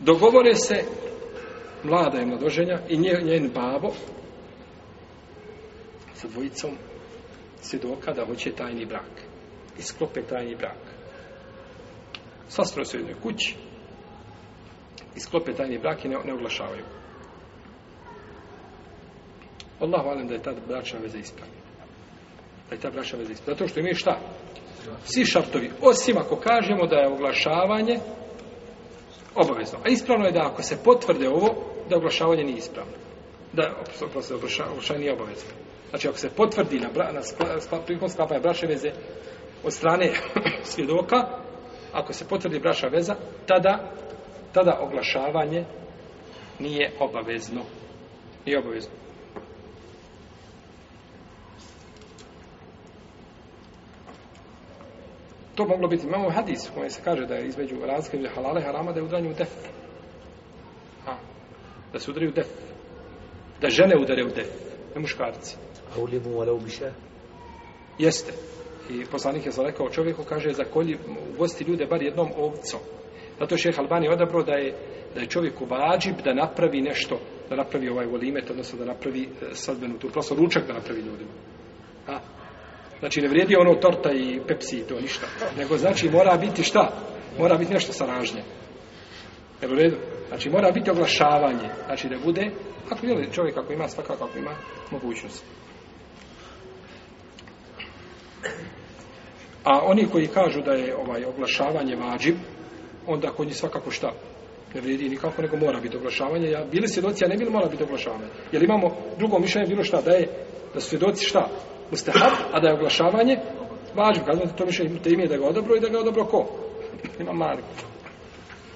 dogovore se mlada je mladoženja i njen, njen babo sa dvojicom svjedoka da hoće tajni brak. I sklope tajni brak. Sastro se u jednoj kući i sklope tajni brak i ne, ne oglašavaju. Allah valim da je ta bračna veza ispravljena. Da je ta bračna veza ispravljena. Zato što imaju šta? Svi šartovi. Osim ako kažemo da je oglašavanje obavezno. A ispravno je da ako se potvrde ovo, da oglašavanje nije ispravno. Da, oprosti, oglašavanje nije obavezno. Znači, ako se potvrdi na, bra, na skla, skla, prilikom sklapanja bračne veze od strane svjedoka, ako se potvrdi bračna veza, tada, tada oglašavanje nije obavezno. Nije obavezno. To moglo biti, imamo hadis u kojem se kaže da je između razlike između halale i harama da je udanje u def. A, da se udaraju u def. Da žene udare u def, ne muškarci. A ulimu walau biša? Jeste. I poslanik je rekao čovjeku, kaže, za kolji ugosti ljude bar jednom ovcom. Zato je šeha Albani odabrao da je, da je čovjeku vađib da napravi nešto, da napravi ovaj volimet, odnosno da napravi e, sadbenu tu prosto ručak da napravi ljudima. Znači, ne vrijedi ono torta i pepsi i to ništa. Nego, znači, mora biti šta? Mora biti nešto saražnje. Jel u redu? Znači, mora biti oglašavanje. Znači, da bude, ako je čovjek ako ima svakako, ako ima mogućnost. A oni koji kažu da je ovaj oglašavanje vađib, onda kod njih svakako šta? Ne vrijedi nikako, nego mora biti oglašavanje. Ja, bili svjedoci, a ne bili mora biti oglašavanje. Jer imamo drugo mišljenje bilo šta? Da je, da su svjedoci šta? Mustahab, a da je oglašavanje važno. Kazano to više te ime da ga odobro i da ga odobro ko? Ima Malik.